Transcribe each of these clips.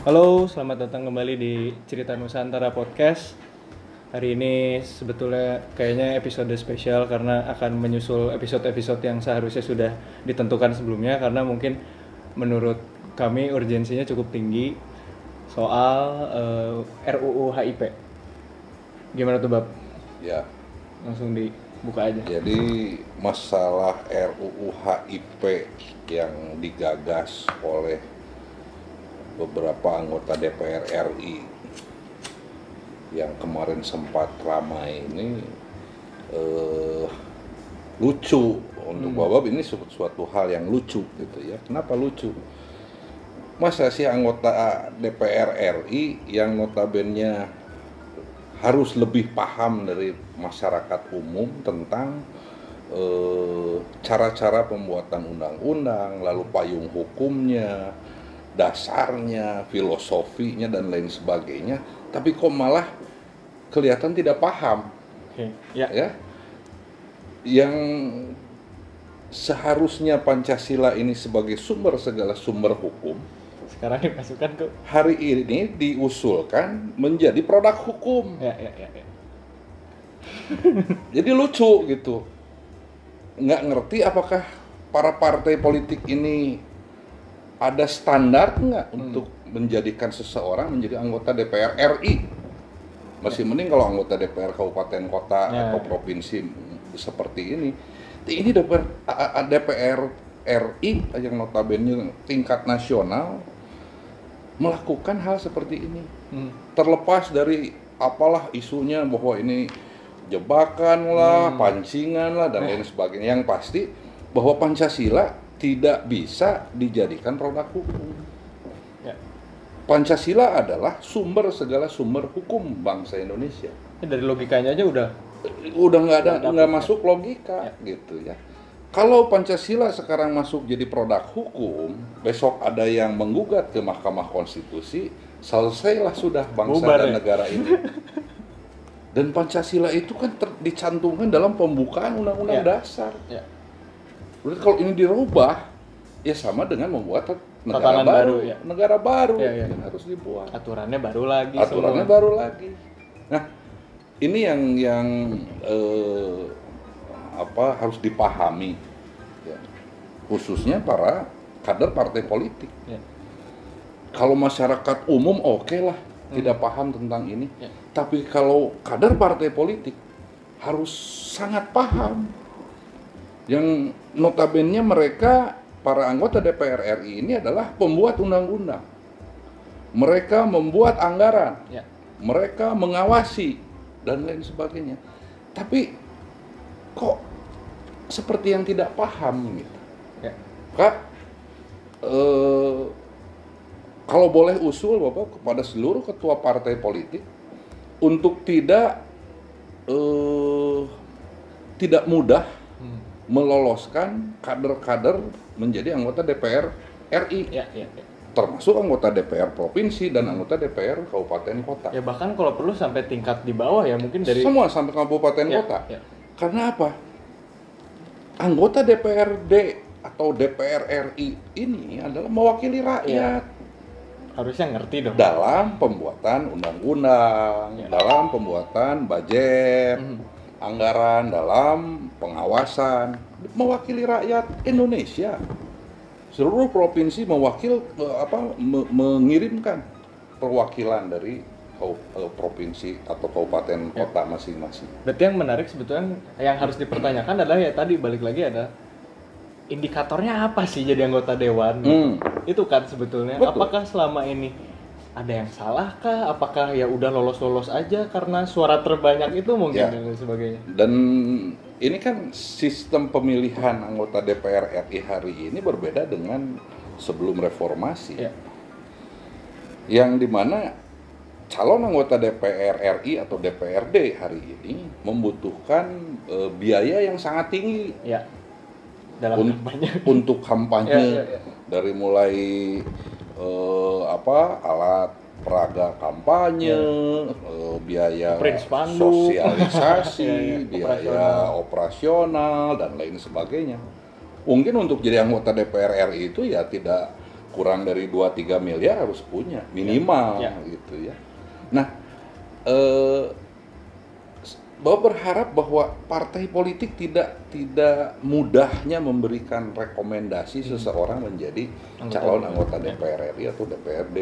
Halo, selamat datang kembali di Cerita Nusantara Podcast. Hari ini sebetulnya kayaknya episode spesial karena akan menyusul episode-episode yang seharusnya sudah ditentukan sebelumnya karena mungkin menurut kami urgensinya cukup tinggi soal eh, RUU HIP. Gimana tuh, Bab? Ya, Langsung dibuka aja. jadi masalah RUU HIP yang digagas oleh beberapa anggota DPR RI yang kemarin sempat ramai ini eh, lucu untuk Babab ini su- suatu hal yang lucu gitu ya. Kenapa lucu? Masa sih anggota DPR RI yang notabene harus lebih paham dari masyarakat umum tentang eh, cara-cara pembuatan undang-undang, lalu payung hukumnya, dasarnya, filosofinya dan lain sebagainya, tapi kok malah kelihatan tidak paham, Oke, ya. ya? Yang seharusnya Pancasila ini sebagai sumber segala sumber hukum, Sekarang dimasukkan ke hari ini diusulkan menjadi produk hukum. ya ya ya. ya. Jadi lucu gitu. Nggak ngerti apakah para partai politik ini ada standar nggak untuk menjadikan seseorang menjadi anggota DPR RI. Masih mending kalau anggota DPR kabupaten kota Ya. atau provinsi seperti ini. Ini DPR, DPR RI yang notabene tingkat nasional melakukan hal seperti ini Hmm. terlepas dari apalah isunya bahwa ini jebakan lah, pancingan lah dan lain sebagainya. Yang pasti bahwa Pancasila tidak bisa dijadikan produk hukum. Ya. Pancasila adalah sumber segala sumber hukum bangsa Indonesia. Dari logikanya aja udah Udah nggak ada Nggak dapet, masuk logika gitu ya. Kalau Pancasila sekarang masuk jadi produk hukum, besok ada yang menggugat ke Mahkamah Konstitusi, selesailah sudah bangsa Bubar dan ya? negara ini. Dan Pancasila itu kan ter- dicantumkan dalam pembukaan Undang-Undang Ya. dasar. ya. Berarti kalau ini dirubah, ya sama dengan membuat negara Tatanan baru, baru, ya. negara baru Ya, ya. yang harus dibuat aturannya baru lagi aturannya semua. baru lagi. Nah, ini yang yang eh, apa harus dipahami, ya. khususnya para kader partai politik. Ya. Kalau masyarakat umum oke lah, tidak paham tentang ini. Ya. Tapi kalau kader partai politik harus sangat paham. Yang notabene mereka para anggota DPR RI ini adalah pembuat undang-undang. Mereka membuat anggaran Ya. mereka mengawasi dan lain sebagainya. Tapi kok seperti yang tidak paham gitu. Ya. Kak, eh, kalau boleh usul Bapak kepada seluruh ketua partai politik untuk tidak eh, tidak mudah. Meloloskan kader-kader menjadi anggota DPR RI Ya, ya, ya. termasuk anggota DPR provinsi dan anggota DPR kabupaten kota. Ya bahkan kalau perlu sampai tingkat di bawah ya mungkin dari Semua sampai kabupaten Ya, kota. ya. Karena apa? Anggota DPRD atau DPR RI ini adalah mewakili rakyat harusnya ngerti dong. dalam pembuatan undang-undang, Ya. dalam pembuatan budget, Hmm. Anggaran, dalam pengawasan, mewakili rakyat Indonesia. Seluruh provinsi mewakil eh, apa me- mengirimkan perwakilan dari eh, provinsi atau kabupaten Ya. kota masing-masing. Berarti yang menarik sebetulnya yang harus dipertanyakan adalah ya tadi balik lagi ada indikatornya apa sih jadi anggota dewan? Hmm. Itu kan sebetulnya Betul. apakah selama ini ada yang salah kah? Apakah ya udah lolos-lolos aja karena suara terbanyak itu mungkin Ya. dan sebagainya. Dan ini kan sistem pemilihan anggota DPR RI hari ini berbeda dengan sebelum reformasi. Ya. Yang di mana calon anggota DPR RI atau DPRD hari ini membutuhkan eh, biaya yang sangat tinggi Ya. Dalam Un- kampanye. untuk kampanye Ya, ya, ya. dari mulai eh, apa alat peraga kampanye, eh, biaya Print spanduk. sosialisasi, Ya, ya, biaya operasional dan lain sebagainya. Mungkin untuk jadi anggota DPR RI itu ya tidak kurang dari 2-3 miliar harus punya minimal Ya. gitu ya. Nah, eh, bahwa berharap bahwa partai politik tidak tidak mudahnya memberikan rekomendasi seseorang menjadi Hmm. Anggota calon anggota. DPR RI atau DPRD.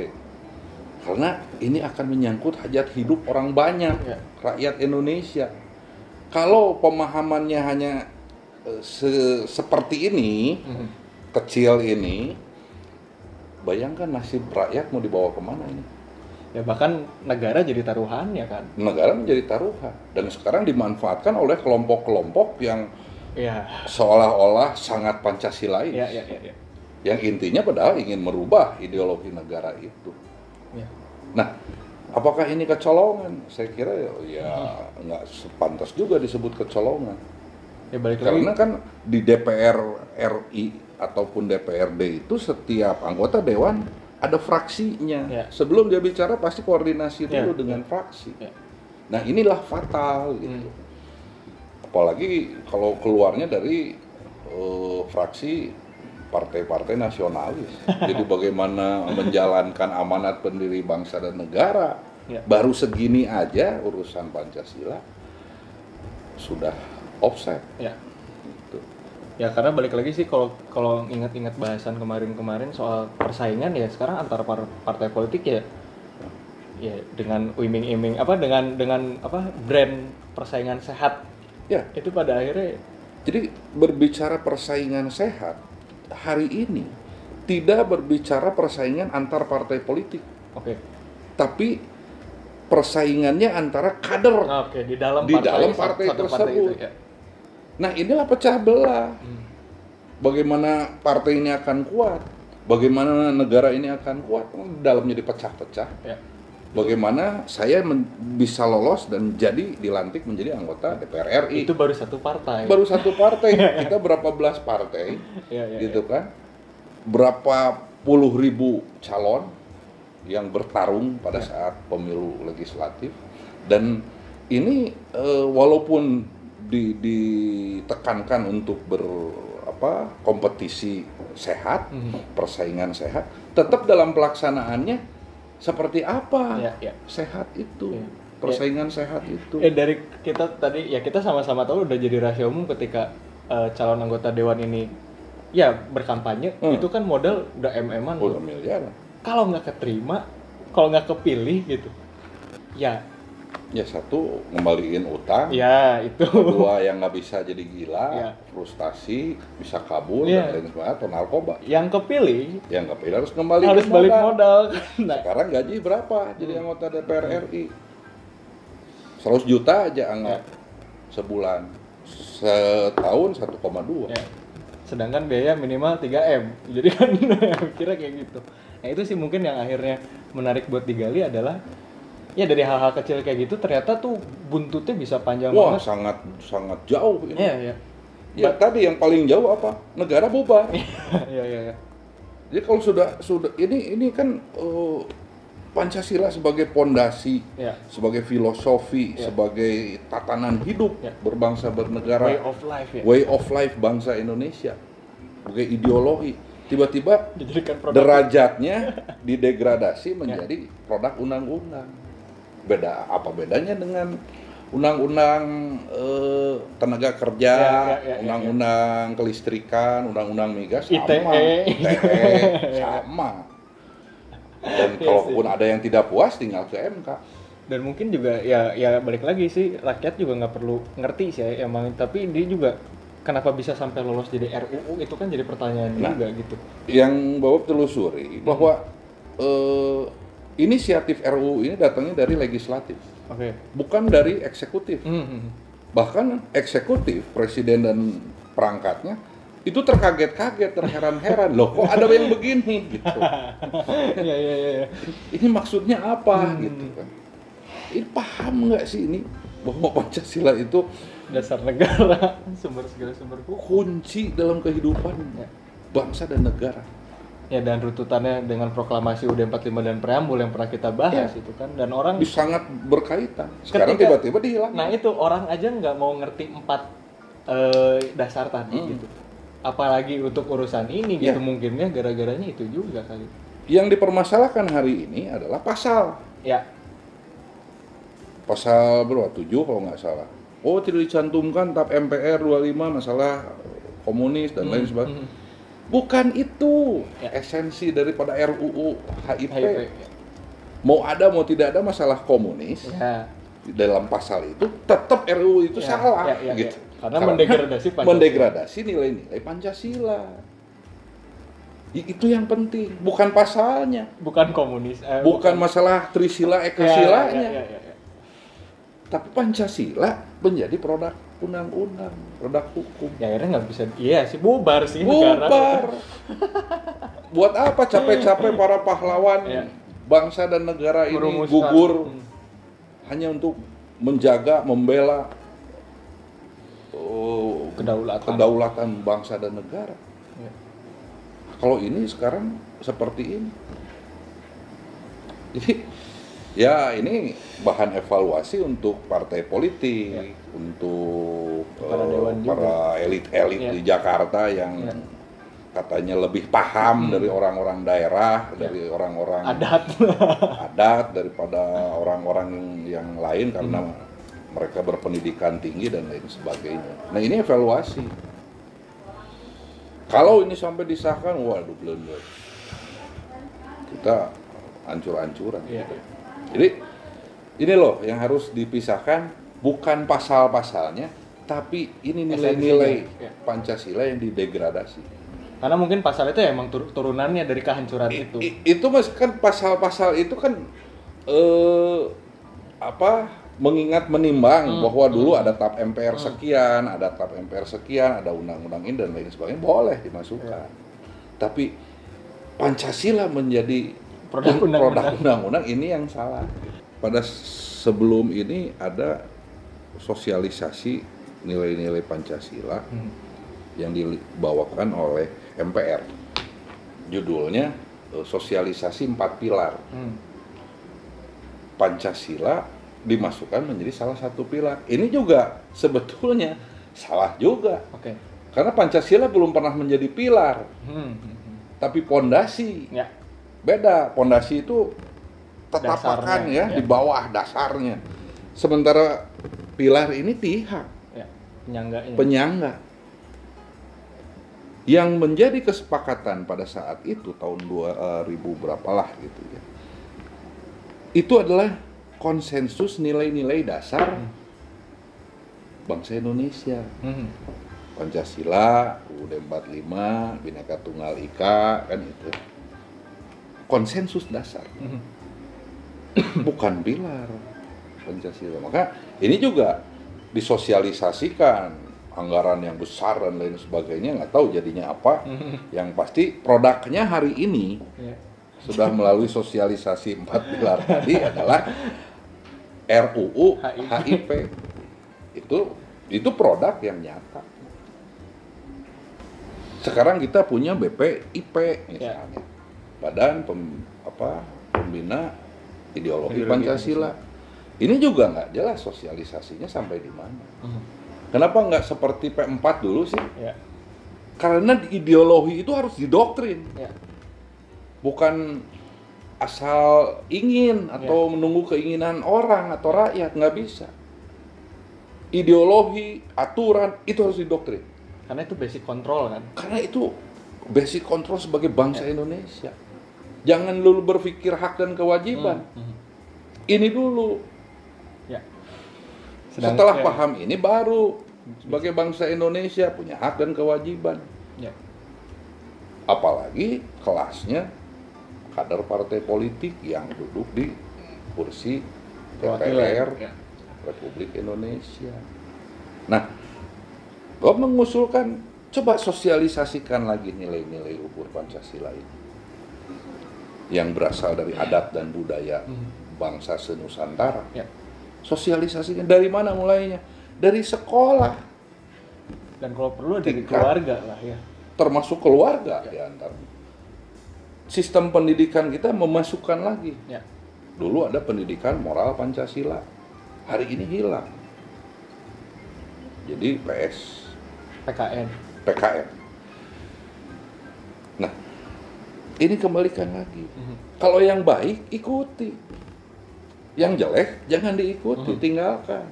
Karena ini akan menyangkut hajat hidup orang banyak, Ya. rakyat Indonesia. Kalau pemahamannya hanya eh, se- seperti ini, Mhm. kecil ini, bayangkan nasib rakyat mau dibawa ke mana ini? Ya bahkan negara jadi taruhannya kan. Negara menjadi taruhan dan sekarang dimanfaatkan oleh kelompok-kelompok yang Iya. seolah-olah sangat pancasilais, Iya, iya, iya. Ya. yang intinya padahal ingin merubah ideologi negara itu. Ya. Nah, apakah ini kecolongan? Saya kira ya, ya nggak sepantas juga disebut kecolongan. Ya balik lagi. Karena kan di DPR RI ataupun DPRD itu setiap anggota dewan ada fraksinya. Ya. Sebelum dia bicara pasti koordinasi Ya, dulu dengan fraksi. Ya. Nah inilah fatal gitu. Hmm. Apalagi kalau keluarnya dari eh, fraksi partai-partai nasionalis. Jadi bagaimana menjalankan amanat pendiri bangsa dan negara. Ya. Baru segini aja urusan Pancasila sudah offset. Ya. Ya karena balik lagi sih kalau kalau ingat-ingat bahasan kemarin-kemarin soal persaingan ya sekarang antara par- partai politik ya ya dengan iming-iming apa dengan dengan apa brand persaingan sehat Ya, itu pada akhirnya jadi berbicara persaingan sehat hari ini tidak berbicara persaingan antar partai politik, oke tapi persaingannya antara kader. Oke di dalam Di partai, dalam partai satu tersebut. itu, ya. Nah, inilah pecah belah. Hmm. Bagaimana partai ini akan kuat? Bagaimana negara ini akan kuat? Di dalamnya dipecah-pecah. Ya. Bagaimana saya bisa lolos dan jadi dilantik menjadi anggota DPR RI? itu baru satu partai baru satu partai. Kita berapa belas partai? ya, ya, gitu kan berapa puluh ribu calon yang bertarung pada saat pemilu legislatif dan ini eh, walaupun di- ditekankan untuk ber apa kompetisi sehat Mhm. persaingan sehat tetap dalam pelaksanaannya seperti apa ya, ya. sehat itu Ya. persaingan sehat itu Eh dari kita tadi ya kita sama-sama tahu udah jadi rahasia umum ketika eh, calon anggota dewan ini ya berkampanye Hmm. itu kan modal udah mm-an udah miliar kalau nggak keterima kalau nggak kepilih gitu ya ya satu ngembaliin utang ya itu kedua yang nggak bisa jadi gila, Iya. frustasi, bisa kabur Iya. dan lain sebagainya atau narkoba. yang kepilih Yang nggak pilih harus kembali harus balik modal nah, Sekarang gaji berapa jadi Hmm. anggota DPR RI? 100 juta aja anggap Iya. sebulan. Setahun 1,2. ya. sedangkan biaya minimal 3 m jadi kan kira kayak gitu nah itu sih mungkin yang akhirnya menarik buat digali adalah ya dari hal-hal kecil kayak gitu ternyata tuh buntutnya bisa panjang Wah, banget sangat sangat jauh ini. Iya, iya. Ya tadi yang paling jauh apa? Negara bubar. Iya, iya, iya. Jadi kalau sudah sudah ini ini kan eh, Pancasila sebagai pondasi, Ya. sebagai filosofi, Ya. sebagai tatanan hidup Ya. berbangsa bernegara, Way of life ya. way of life bangsa Indonesia, sebagai ideologi. Tiba-tiba derajatnya didegradasi menjadi produk undang-undang. Beda apa bedanya dengan undang-undang eh, tenaga kerja, Ya, ya, ya, ya, undang-undang kelistrikan, undang-undang migas sama, ITE. Sama. Dan Iya kalaupun ada yang tidak puas tinggal ke MK. Dan mungkin juga ya ya balik lagi sih rakyat juga nggak perlu ngerti sih ya emang tapi dia juga kenapa bisa sampai lolos jadi RUU itu kan jadi pertanyaan Nah. juga gitu. Yang Bapak telusuri bahwa eh, inisiatif RUU ini datangnya dari legislatif, Oke. bukan dari eksekutif. Hmm. Bahkan eksekutif, presiden dan perangkatnya itu terkaget-kaget, terheran-heran. Loh, kok ada yang begini gitu. Iya iya iya. iya. Ini maksudnya apa Hmm. gitu kan. Ini paham nggak sih ini bahwa Pancasila itu Dasar negara, sumber segala sumber hukum. kunci dalam kehidupan Ya. bangsa dan negara. Ya dan runtutannya dengan proklamasi UUD 45 dan preambul yang pernah kita bahas Iya. itu kan dan orang Itu sangat berkaitan. Sekarang tiba-tiba dihilang. Nah itu orang aja nggak mau ngerti empat eh, dasar tadi Hmm. gitu. apalagi untuk urusan ini Ya. gitu mungkinnya gara-garanya itu juga kali Yang dipermasalahkan hari ini adalah pasal. ya Pasal berapa? 7 kalau nggak salah. Oh, tidak dicantumkan TAP MPR 25 masalah komunis dan lain sebagainya. Hmm. Bukan itu Ya. esensi daripada RUU HIP. HIP. Mau ada mau tidak ada masalah komunis ya di dalam pasal itu tetap RUU itu Ya, salah ya, ya, gitu. ya. Karena mendegradasi Pancasila. mendegradasi nilai-nilai Pancasila. Itu yang penting, bukan pasalnya, bukan komunis eh, bukan masalah Trisila Ya, Ekasilanya. ya, ya, ya, ya. Tapi Pancasila menjadi produk undang-undang, produk hukum. Ya, akhirnya nggak bisa iya sih bubar sih negara Bubar. Buat apa capek-capek para pahlawan Ya. bangsa dan negara ini Merumuskan. gugur Hmm. hanya untuk menjaga, membela oh, kedaulatan kedaulatan bangsa dan negara. Ya. Kalau ini sekarang seperti ini. Jadi ya ini bahan evaluasi untuk partai politik, Ya. untuk Para juga. para elit-elit Ya. di Jakarta yang Ya. katanya lebih paham Hmm. dari orang-orang daerah, Ya. dari orang-orang adat adat daripada orang-orang yang lain karena Hmm. mereka berpendidikan tinggi dan lain sebagainya. Nah ini evaluasi. Kalau ini sampai disahkan, waduh belum kita hancur-hancuran. Iya. Jadi ini loh yang harus dipisahkan bukan pasal-pasalnya, tapi ini nilai-nilai ya. Pancasila yang didegradasi. karena mungkin pasal itu emang tur- turunannya dari kehancuran I- itu i- itu mas kan pasal-pasal itu kan eh apa mengingat menimbang Hmm. bahwa dulu ada TAP MPR sekian, ada TAP MPR sekian, ada undang-undang ini dan lain sebagainya boleh dimasukkan. Ya. Tapi Pancasila menjadi Produk un- undang-undang. undang-undang ini yang salah. Pada sebelum ini ada sosialisasi nilai-nilai Pancasila Hmm. yang dibawakan oleh MPR. Judulnya eh, sosialisasi empat pilar. Hmm. Pancasila dimasukkan menjadi salah satu pilar. Ini juga sebetulnya salah juga. oke Karena Pancasila belum pernah menjadi pilar, Hmm, hmm, hmm. tapi pondasi. ya Beda, pondasi itu tetapakan ya, ya. di bawah dasarnya. Sementara pilar ini tihak, ya penyangganya penyangga. Yang menjadi kesepakatan pada saat itu tahun 2000 berapalah gitu ya. Itu adalah konsensus nilai-nilai dasar Hmm. bangsa Indonesia. Hmm. Pancasila, UUD 45, Bhinneka Tunggal Ika, kan itu. Konsensus dasar, Hmm. bukan pilar Pancasila. Maka ini juga disosialisasikan anggaran yang besar dan lain sebagainya nggak tahu jadinya apa. Hmm. Yang pasti produknya hari ini Ya. sudah melalui sosialisasi empat pilar tadi adalah RUU HIP. HIP. Itu itu produk yang nyata. Sekarang kita punya BPIP misalnya. Badan pem, apa pembina ideologi, Ideologi Pancasila. Ini juga nggak jelas sosialisasinya sampai di mana. Hmm. Kenapa nggak seperti P4 dulu sih? ya. Karena ideologi itu harus didoktrin. Ya. Bukan asal ingin atau menunggu keinginan orang atau rakyat nggak bisa. Ideologi aturan itu harus didoktrin. Karena itu basic control kan? Karena itu basic control sebagai bangsa Indonesia jangan dulu berpikir hak dan kewajiban Hmm, hmm. ini dulu ya Sedang- setelah ya. paham ini baru sebagai bangsa Indonesia punya hak dan kewajiban ya apalagi kelasnya kader partai politik yang duduk di kursi DPR ya. Republik Indonesia. Nah, gue mengusulkan coba sosialisasikan lagi nilai-nilai luhur Pancasila ini yang berasal dari adat dan budaya Hmm. bangsa senusantara. ya Sosialisasikan dari mana mulainya? Dari sekolah, dan kalau perlu dari Tingkat. keluarga lah ya termasuk keluarga Ya. di antara. Sistem pendidikan kita memasukkan lagi ya Dulu ada pendidikan moral Pancasila. Hari ini hilang. Jadi PS, PKN PKN. Ini kembalikan lagi. Mhm. Kalau yang baik ikuti, yang jelek jangan diikuti, Mhm. tinggalkan.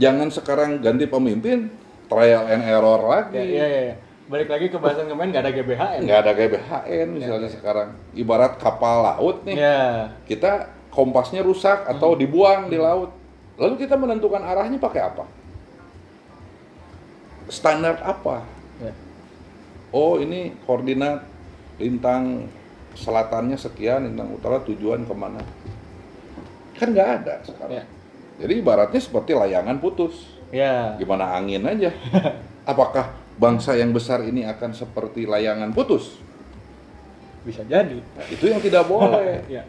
Jangan sekarang ganti pemimpin trial and error lagi. Ya, iya, iya, iya. Balik lagi ke bahasan kemarin nggak ada GBHN. nggak ada GBHN misalnya sekarang ibarat kapal laut nih Ya. kita kompasnya rusak atau dibuang di laut lalu kita menentukan arahnya pakai apa standar apa ya. oh ini koordinat lintang selatannya sekian lintang utara tujuan ke mana kan nggak ada sekarang Ya. jadi ibaratnya seperti layangan putus Ya. gimana angin aja apakah bangsa yang besar ini akan seperti layangan putus Bisa jadi. Nah, itu yang tidak boleh Ya.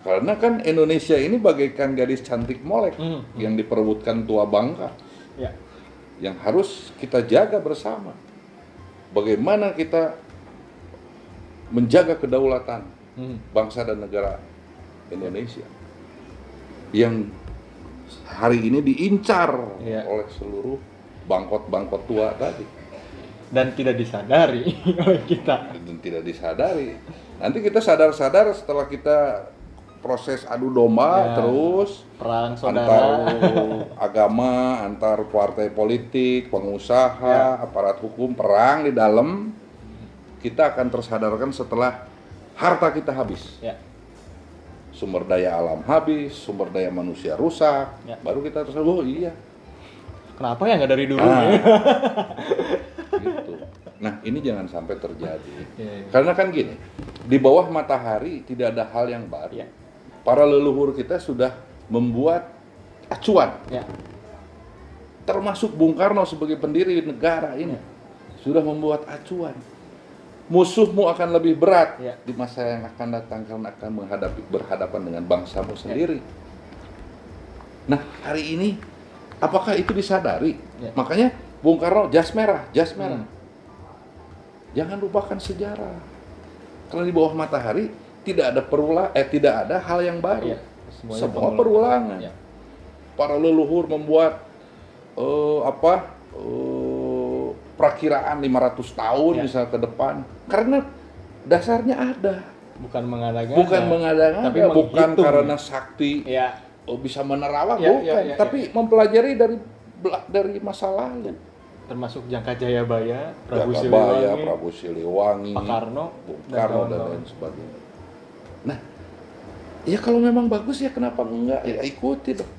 Karena kan Indonesia ini bagaikan gadis cantik molek Hmm. yang diperebutkan tua bangka, Ya. yang harus kita jaga bersama. Bagaimana kita menjaga kedaulatan Hmm. bangsa dan negara Indonesia yang hari ini diincar Iya. oleh seluruh bangkot-bangkot tua tadi Dan tidak disadari oleh kita. dan tidak disadari. Nanti kita sadar-sadar setelah kita proses adu domba Ya. terus Perang antar saudara. agama, antar partai politik, pengusaha, Ya. aparat hukum, perang di dalam, kita akan tersadarkan setelah harta kita habis, Ya. sumber daya alam habis, sumber daya manusia rusak, Ya. baru kita tersadar, oh iya, Kenapa ya nggak dari dulu? Ah. ya? gitu. Nah ini jangan sampai terjadi, Iya, iya. karena kan gini, di bawah matahari tidak ada hal yang baru. Ya. Para leluhur kita sudah membuat acuan Ya. termasuk Bung Karno sebagai pendiri negara ini sudah membuat acuan. Musuhmu akan lebih berat Ya. di masa yang akan datang karena akan menghadapi berhadapan dengan bangsamu sendiri. Nah, hari ini apakah itu disadari? Ya. Makanya Bung Karno jas merah, jas merah. Hmm. Jangan lupakan sejarah. Kalau di bawah matahari tidak ada perula eh tidak ada hal yang baru. Ya. Semuanya Semua perulangan Ya. para leluhur membuat eh, apa eh, perakiraan 500 tahun Ya. misal ke depan karena dasarnya ada Bukan mengada-ngada. bukan mengada-ngada tapi bukan menghitung. karena sakti Ya. oh, bisa menerawang Ya, bukan ya, ya, tapi mempelajari dari dari masa lalu Termasuk Jangka Jayabaya, Prabu Jagabaya, Siliwangi, Prabu Siliwangi Pak Karno, Bung dan Karno dan kawan-kawan. lain sebagainya nah ya kalau memang bagus ya kenapa enggak ya ikuti dong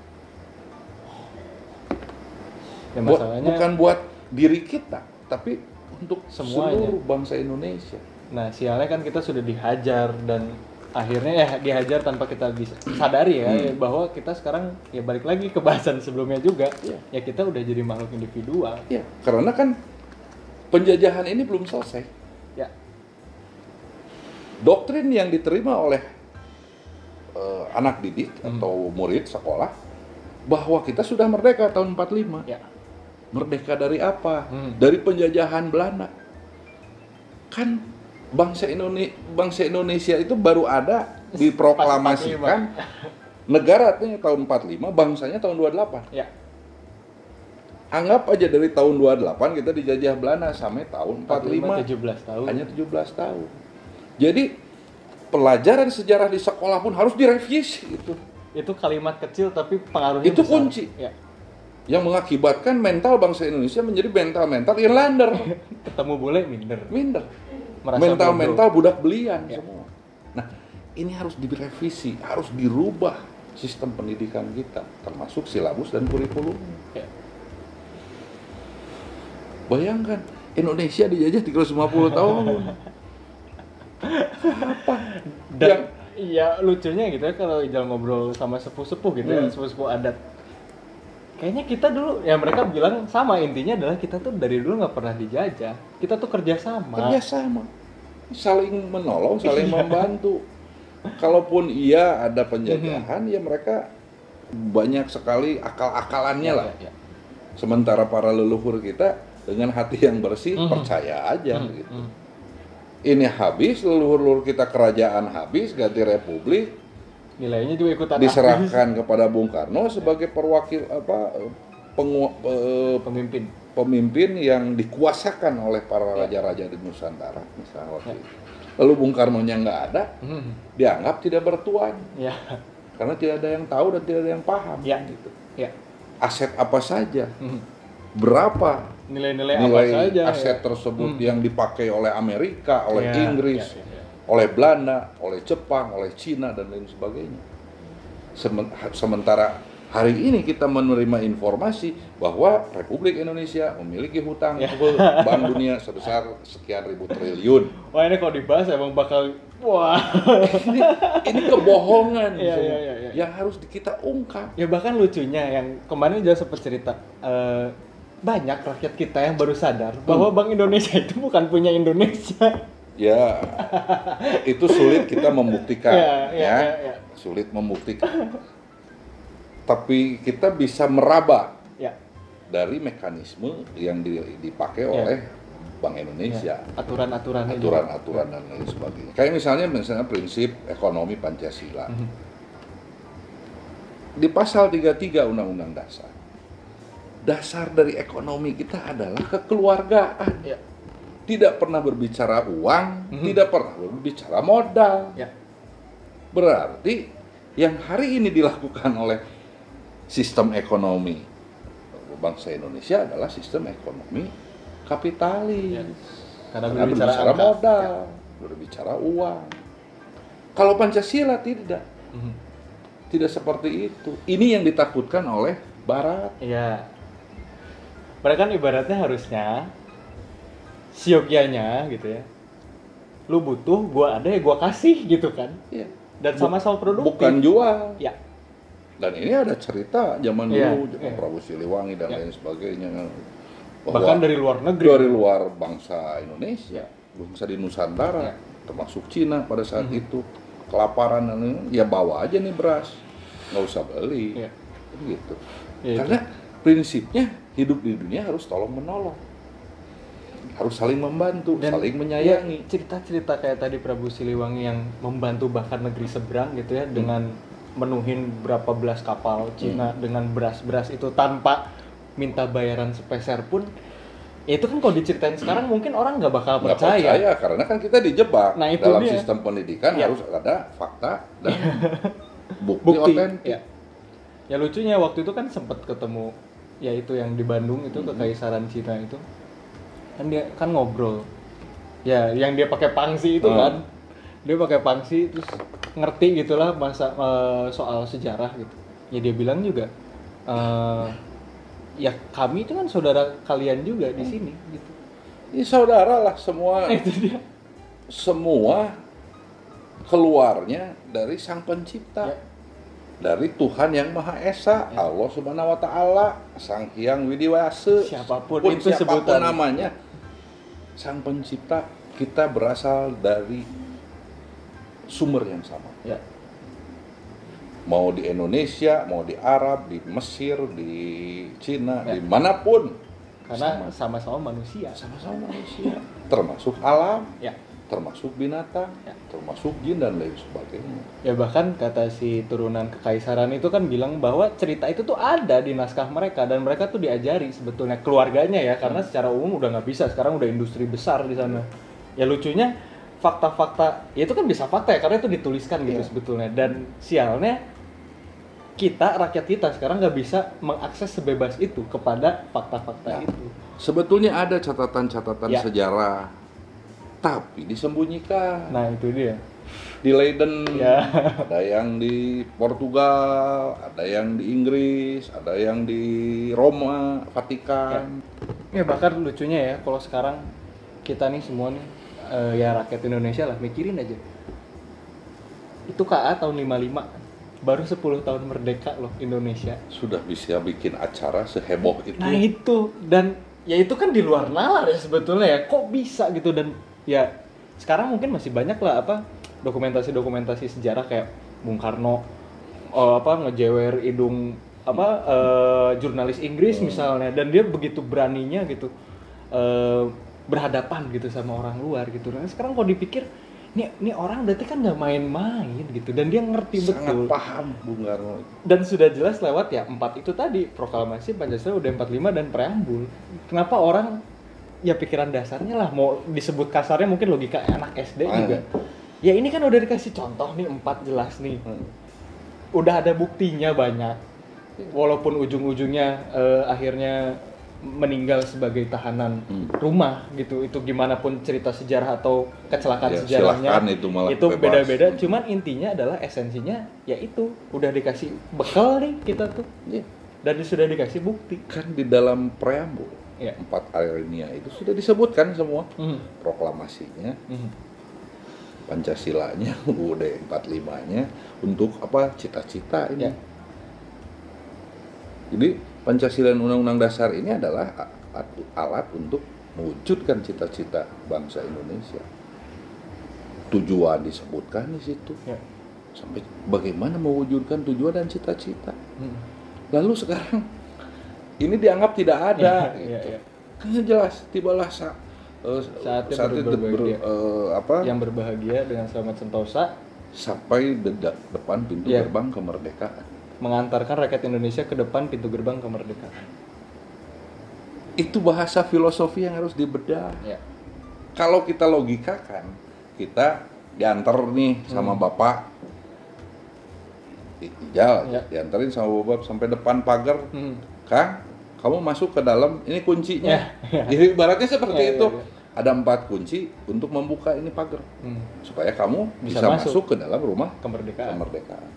Ya, Buat- masalahnya, bukan buat diri kita, tapi untuk Semuanya. seluruh bangsa Indonesia. nah sialnya kan kita sudah dihajar dan akhirnya ya dihajar tanpa kita bisa sadari ya, Hmm. ya, bahwa kita sekarang ya balik lagi ke bahasan sebelumnya juga Iya. ya kita udah jadi makhluk individual Ya, karena kan penjajahan ini belum selesai. ya Doktrin yang diterima oleh eh, anak didik Hmm. atau murid sekolah bahwa kita sudah merdeka tahun 45. ya Merdeka dari apa? Hmm. Dari penjajahan Belanda. Kan bangsa Indonesia bangsa Indonesia itu baru ada diproklamasikan negaranya tahun 45, bangsanya tahun 28. ya Anggap aja dari tahun 28 kita dijajah Belanda sampai tahun 45 17 tahun hanya 17 tahun. Jadi pelajaran sejarah di sekolah pun harus direvisi itu. itu kalimat kecil tapi pengaruhnya Itu besar. kunci. ya Yang mengakibatkan mental bangsa Indonesia menjadi mental-mental Irlander. ketemu bule minder Minder. Merasa Mental-mental budak belian Ya. semua. Nah, ini harus direvisi, harus dirubah sistem pendidikan kita, termasuk silabus dan kurikulum. Ya. Bayangkan, Indonesia dijajah 350 tahun. Apa? dan Yang- iya lucunya gitu ya kalau Ijal ngobrol sama sepuh-sepuh gitu ya Hmm. sepuh-sepuh adat kayaknya kita dulu ya mereka bilang sama intinya adalah kita tuh dari dulu nggak pernah dijajah kita tuh kerjasama kerjasama saling menolong saling Iya. membantu kalaupun iya ada penjajahan ya mereka banyak sekali akal-akalannya lah Ya, ya. sementara para leluhur kita dengan hati yang bersih Mhm. percaya aja Hmm, gitu hmm. ini habis leluhur-leluhur kita kerajaan habis ganti republik nilainya juga ikutan diserahkan kepada Bung Karno sebagai perwakil apa pengu, eh, pemimpin pemimpin yang dikuasakan oleh para raja-raja di Nusantara misalnya waktu itu. Lalu Bung Karno-nya nggak ada, Hmm. dianggap tidak bertuan Ya. karena tidak ada yang tahu dan tidak ada yang paham. Ya. Gitu. Ya. Aset apa saja, Hmm. berapa Nilai-nilai apa nilai saja. aset ya. tersebut Hmm. yang dipakai oleh Amerika, oleh Ya, Inggris, ya, ya, ya. Oleh Belanda, oleh Jepang, oleh Cina dan lain sebagainya. Semen- Sementara hari ini kita menerima informasi bahwa Republik Indonesia memiliki hutang Ya. ke Bank Dunia sebesar sekian ribu triliun. Wah ini kalau dibahas emang bakal wah. Ini, ini kebohongan Zul, iya, iya, iya. yang harus kita ungkap. ya bahkan lucunya yang kemarin juga sempat cerita eh, banyak rakyat kita yang baru sadar bahwa Bank Indonesia itu bukan punya Indonesia. Ya, itu sulit kita membuktikan, Ya, ya, ya, ya, ya. sulit membuktikan. Tapi kita bisa meraba Ya. dari mekanisme yang di- dipakai Ya. oleh Bank Indonesia, ya. Aturan-aturannya. juga. aturan-aturan dan lain sebagainya. Kayak misalnya misalnya prinsip ekonomi Pancasila. Mhm. Di pasal 33 Undang-Undang Dasar. Dasar dari ekonomi kita adalah kekeluargaan. Ya. Tidak pernah berbicara uang, Mhm. tidak pernah berbicara modal. Ya. Berarti yang hari ini dilakukan oleh sistem ekonomi bangsa Indonesia adalah sistem ekonomi kapitalis. Ya. Karena Karena berbicara berbicara angka. modal, berbicara uang. Kalau Pancasila tidak, Mhm. tidak seperti itu. Ini yang ditakutkan oleh Barat. Iya. Mereka kan ibaratnya harusnya siogyanya gitu ya. Lu butuh, gua ada ya gua kasih gitu kan. Ya. Dan sama-sama produktif. Bukan jual. Ya. Dan ini ada cerita zaman Iya, dulu, zaman iya. Prabu Siliwangi dan Iya. lain sebagainya. Bahkan dari luar negeri. dari luar bangsa Indonesia, bangsa di Nusantara, Ya. termasuk Cina pada saat Mhm. itu kelaparan dan lain- ya bawa aja nih beras, nggak usah beli, Iya. gitu. Ya, itu. Karena prinsipnya hidup di dunia harus tolong menolong, harus saling membantu, Dan saling menyayangi. ya, cerita-cerita kayak tadi Prabu Siliwangi yang membantu bahkan negeri seberang gitu ya dengan menuhin berapa belas kapal Cina Hmm. dengan beras-beras itu tanpa minta bayaran sepeser pun ya itu kan kalau diceritain sekarang mungkin orang nggak bakal percaya. percaya karena kan kita dijebak Nah, itu dalam dia. sistem pendidikan Iya. harus ada fakta dan bukti, bukti otentik. ya. ya lucunya waktu itu kan sempat ketemu ya itu yang di Bandung itu Hmm. kekaisaran Cina itu kan dia kan ngobrol ya yang dia pakai pangsi itu Hmm. kan dia pakai pangsi terus ngerti gitulah masa eh, soal sejarah gitu ya dia bilang juga eh, ya kami itu kan saudara kalian juga di sini gitu Ini saudara lah semua itu dia semua keluarnya dari Sang Pencipta. Ya. Dari Tuhan yang Maha Esa, Ya. Allah Subhanahu wa taala, Sang Hyang Widiwase, Siapa pun pun itu siapa pun sebutan. namanya. Sang Pencipta kita berasal dari sumber yang sama. ya Mau di Indonesia, mau di Arab, di Mesir, di Cina, Ya. di mana pun. karena sama-sama manusia sama-sama manusia, termasuk alam, ya termasuk binatang, Ya. termasuk jin dan lain sebagainya. Ya bahkan kata si turunan kekaisaran itu kan bilang bahwa cerita itu tuh ada di naskah mereka dan mereka tuh diajari sebetulnya keluarganya ya karena secara umum udah nggak bisa sekarang udah industri besar di sana. Ya lucunya fakta-fakta ya itu kan bisa fakta ya karena itu dituliskan gitu Iya. sebetulnya dan sialnya kita rakyat kita sekarang nggak bisa mengakses sebebas itu kepada fakta-fakta Nah. itu. Sebetulnya ada catatan-catatan Ya. sejarah, tapi disembunyikan. Nah itu dia. Di Leiden, Ya. ada yang di Portugal, ada yang di Inggris, ada yang di Roma, Vatikan. Ya bahkan lucunya ya kalau sekarang kita nih semua nih eh, ya rakyat Indonesia lah mikirin aja. Itu KA tahun 55 baru 10 tahun merdeka loh Indonesia. Sudah bisa bikin acara seheboh itu. Nah itu dan ya itu kan di luar nalar ya sebetulnya ya kok bisa gitu dan ya sekarang mungkin masih banyak lah apa dokumentasi-dokumentasi sejarah kayak Bung Karno eh, apa ngejewer hidung apa eh, jurnalis Inggris misalnya dan dia begitu beraninya gitu eh, berhadapan gitu sama orang luar gitu. Nah sekarang kalau dipikir ini ini orang berarti kan nggak main-main gitu dan dia ngerti sangat betul. paham Bung Karno. Dan sudah jelas lewat ya empat itu tadi proklamasi Pancasila udah 45 dan preambul. Kenapa orang ya pikiran dasarnya lah mau disebut kasarnya mungkin logika anak SD Ah. juga ya ini kan udah dikasih contoh nih empat jelas nih Hmm. udah ada buktinya banyak walaupun ujung-ujungnya eh, akhirnya meninggal sebagai tahanan Hmm. rumah gitu itu gimana pun cerita sejarah atau kecelakaan Ya, sejarahnya itu malah itu beda-beda Hmm. cuman intinya adalah esensinya ya itu udah dikasih bekal nih kita tuh Iya. dan sudah dikasih bukti kan di dalam preambul ya empat alinea itu sudah disebutkan semua Mhm. proklamasinya Mhm. Pancasilanya UUD 45 nya untuk apa cita-cita ini Ya. jadi Pancasila dan Undang-Undang Dasar ini adalah alat untuk mewujudkan cita-cita bangsa Indonesia tujuan disebutkan di situ ya sampai bagaimana mewujudkan tujuan dan cita-cita Mhm. lalu sekarang ini dianggap tidak ada Iya, gitu. kan jelas tibalah sa Saatnya saat itu ber- eh, apa yang berbahagia dengan selamat sentosa sampai de- de- depan pintu Iya. gerbang kemerdekaan mengantarkan rakyat Indonesia ke depan pintu gerbang kemerdekaan itu bahasa filosofi yang harus dibedah ya kalau kita logikakan kita diantar nih sama Hmm. bapak Ijal Ya. diantarin sama bapak sampai depan pagar Mhm. Kang kamu masuk ke dalam ini kuncinya. Ya, jadi ibaratnya seperti Ya, ya, itu. ya. ada empat kunci untuk membuka ini pagar. Mhm. supaya kamu Bisa bisa, masuk. masuk. ke dalam rumah kemerdekaan. kemerdekaan.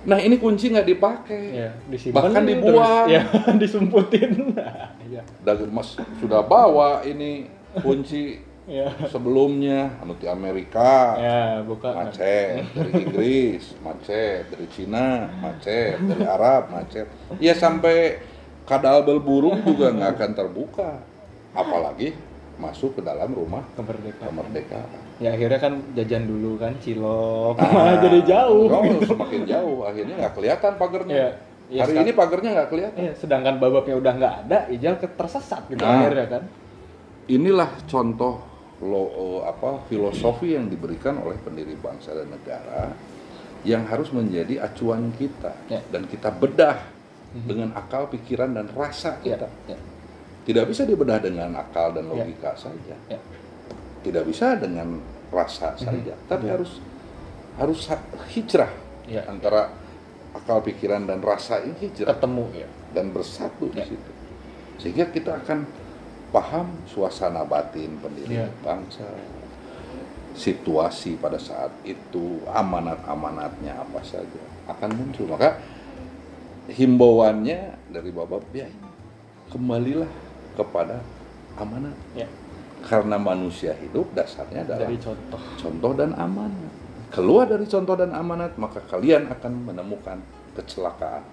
Nah ini kunci nggak dipakai. Ya disimpan Bahkan dibuang. terus, ya disumputin ya. Dan mas sudah bawa ini kunci ya. sebelumnya. Anu di Amerika. Ya buka. Macet dari Inggris macet dari Cina macet dari Arab macet. Ya sampai kadal burung juga nggak akan terbuka apalagi masuk ke dalam rumah kemerdekaan kemerdekaan ya akhirnya kan jajan dulu kan cilok Ah, malah jadi jauh oh, gitu. semakin jauh akhirnya nggak kelihatan pagernya Iya. Iya, hari sekarang- ini pagernya nggak kelihatan Iya, sedangkan babaknya udah nggak ada Ijal tersesat gitu Nah. akhirnya kan inilah contoh lo eh, apa filosofi yang diberikan oleh pendiri bangsa dan negara yang harus menjadi acuan kita Ya. dan kita bedah dengan akal pikiran dan rasa ya, kita ya, tidak bisa dibedah dengan akal dan Ya. logika saja ya. tidak bisa dengan rasa saja tapi Ya. harus harus ha- hijrah Ya. antara akal pikiran dan rasa ini hijrah ketemu ya dan bersatu Ya. di situ sehingga kita akan paham suasana batin pendiri Ya. bangsa situasi pada saat itu amanat-amanatnya apa saja akan muncul maka himbauannya dari bapak ya kembalilah kepada amanat. Ya. Karena manusia hidup dasarnya adalah dari contoh. contoh dan amanat. Keluar dari contoh dan amanat maka kalian akan menemukan kecelakaan.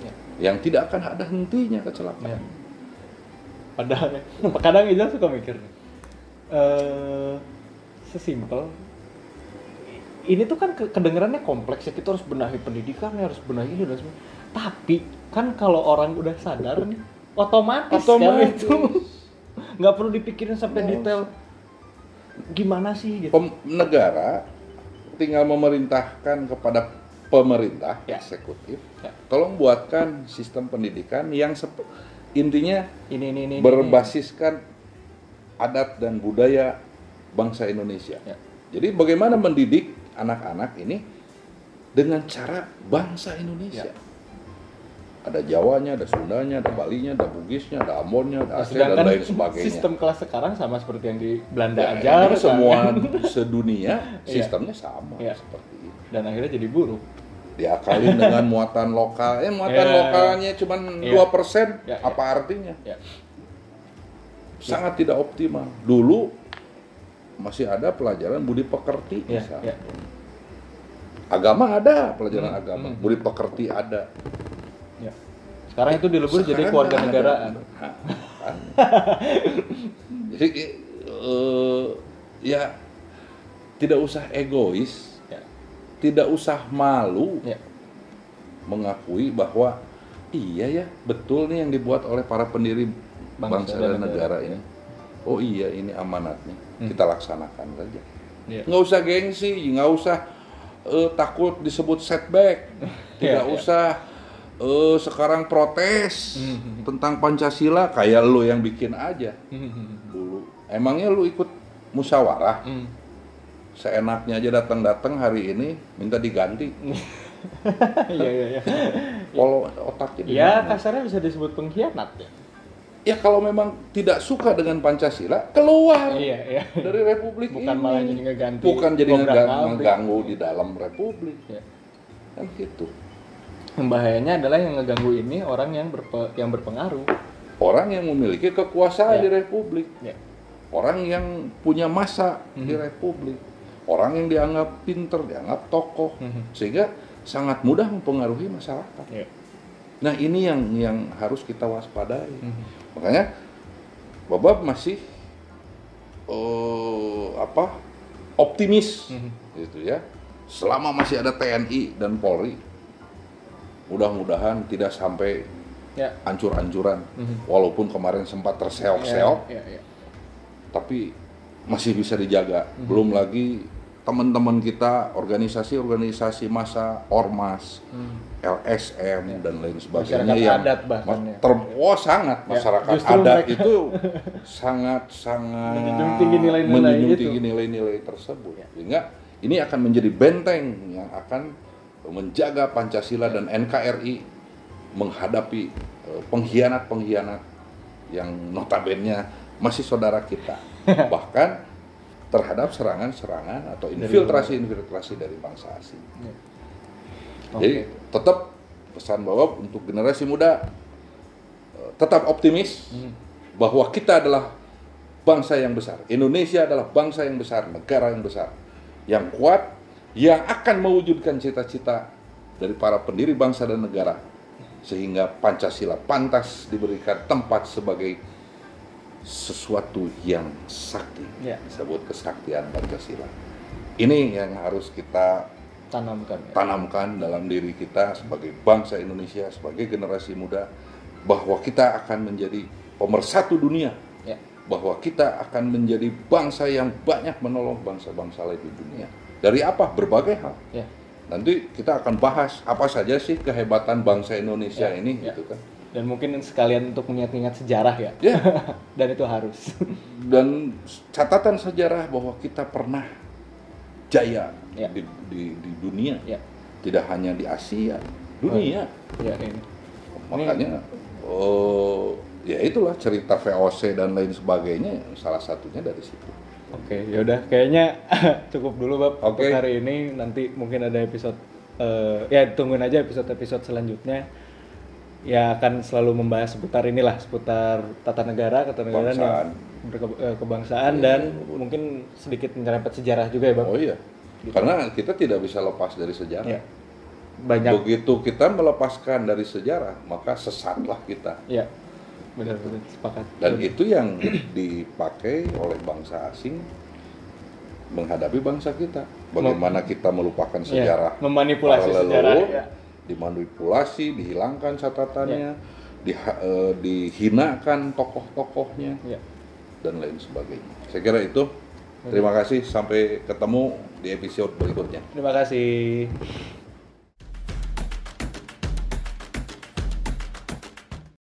Ya. yang tidak akan ada hentinya ya. kecelakaan padahal ya, kadang Ijal suka mikir eh sesimpel ini tuh kan ke- kedengerannya kompleks ya kita harus benahi pendidikannya harus benahi ini dan sebagainya tapi kan kalau orang udah sadar nih otomatis, kan Otomatis. itu nggak perlu dipikirin sampai detail gimana sih gitu Pem- negara tinggal memerintahkan kepada pemerintah Ya. eksekutif Ya. tolong buatkan sistem pendidikan yang intinya ini ini ini ini. berbasiskan adat dan budaya bangsa Indonesia. Ya. Jadi bagaimana mendidik anak-anak ini dengan cara bangsa Indonesia. Ya. Ada Jawanya, ada Sundanya, ada Balinya, ada Bugisnya, ada Ambonnya, ada Aceh dan lain sebagainya. sistem kelas sekarang sama seperti yang di Belanda Ya, aja kan. semua sedunia Iya. sistemnya sama Iya. seperti itu. dan akhirnya jadi buruk Diakalin dengan muatan lokal. Eh muatan Iya. lokalnya cuma Iya. 2%, Iya, apa artinya? ya Sangat tidak optimal. Dulu masih ada pelajaran budi pekerti ya, misalnya. ya. Agama ada, pelajaran Hmm, agama. hmm. Budi pekerti ada. Ya. sekarang itu dilebur jadi keluarga negaraan. Jadi eh, ya tidak usah egois, ya. tidak usah malu Ya. mengakui bahwa iya ya betul nih yang dibuat oleh para pendiri bangsa, dan negara, ini. Oh iya ini amanatnya Hmm. kita laksanakan saja. Iya. nggak usah gengsi nggak usah eh, takut disebut setback tidak Iya, iya. usah eh, sekarang protes Mhm. tentang pancasila kayak lu yang bikin aja Hmm. dulu emangnya lu ikut musyawarah Hmm. seenaknya aja datang-datang hari ini minta diganti Iya iya iya. kalau otaknya Ya kasarnya bisa disebut pengkhianat ya. ya kalau memang tidak suka dengan pancasila keluar Iya iya. dari republik Bukan ini malah jadi ngeganti bukan jadi mengganggu di dalam republik Ya. kan gitu Yang bahayanya adalah yang ngeganggu ini orang yang berpe- yang berpengaruh. orang yang memiliki kekuasaan Ya. di republik Ya. orang yang punya masa di Mhm. republik orang yang dianggap pinter dianggap tokoh Mhm. sehingga sangat mudah mempengaruhi masyarakat Ya. nah ini yang yang harus kita waspadai Mhm. makanya Bapak masih eh, apa optimis Mhm. gitu ya selama masih ada TNI dan Polri mudah-mudahan tidak sampai Ya. ancur-ancuran Mhm. walaupun kemarin sempat terseok-seok Ya, ya, ya. tapi masih bisa dijaga Mhm. belum lagi teman-teman kita organisasi-organisasi masa ormas Hmm. LSM dan lain sebagainya Masyarakat yang adat bahkan ya. ter- oh sangat Ya, masyarakat justru adat mereka- itu sangat sangat Menjunjung tinggi nilai-nilai menjunjung tinggi nilai-nilai tersebut Ya. sehingga ini akan menjadi benteng yang akan menjaga Pancasila dan NKRI menghadapi eh, pengkhianat-pengkhianat yang notabene masih saudara kita bahkan terhadap serangan-serangan atau infiltrasi-infiltrasi dari bangsa asing. Ya. Jadi tetap pesan bahwa untuk generasi muda eh, tetap optimis Hmm. bahwa kita adalah bangsa yang besar. Indonesia adalah bangsa yang besar, negara yang besar, yang kuat, yang akan mewujudkan cita-cita dari para pendiri bangsa dan negara sehingga Pancasila pantas diberikan tempat sebagai sesuatu yang sakti. Ya. Disebut kesaktian Pancasila. Ini yang harus kita Tanamkan. ya. tanamkan dalam diri kita sebagai bangsa Indonesia, sebagai generasi muda, bahwa kita akan menjadi pemersatu dunia, Ya. bahwa kita akan menjadi bangsa yang banyak menolong bangsa-bangsa lain di dunia. Dari apa? Berbagai hal. Ya. Nanti kita akan bahas apa saja sih kehebatan bangsa Indonesia Ya, ini, ya. gitu kan? Dan mungkin sekalian untuk mengingat-ingat sejarah ya. Ya, Dan itu harus. dan catatan sejarah bahwa kita pernah jaya Ya. di, di, di dunia, ya. tidak hanya di Asia, dunia. Ya ini. makanya oh ya itulah cerita VOC dan lain sebagainya salah satunya dari situ Oke, yaudah kayaknya cukup dulu Bab Oke. untuk hari ini. Nanti mungkin ada episode eh, ya tungguin aja episode-episode selanjutnya. Ya akan selalu membahas seputar inilah, seputar tata negara, Kebangsaan. yang berke- eh, kebangsaan Iya, dan iya. mungkin sedikit menyerempet sejarah juga ya, Bab. oh iya karena kita tidak bisa lepas dari sejarah Ya. Banyak begitu kita melepaskan dari sejarah maka sesatlah kita ya. Benar-benar sepakat. dan itu yang dipakai oleh bangsa asing menghadapi bangsa kita bagaimana kita melupakan Ya, sejarah memanipulasi para sejarah ya. dimanipulasi dihilangkan catatannya Ya. diha- eh, dihinakan tokoh-tokohnya Ya. dan lain sebagainya. Saya kira itu. Terima kasih sampai ketemu di episode berikutnya. Terima kasih.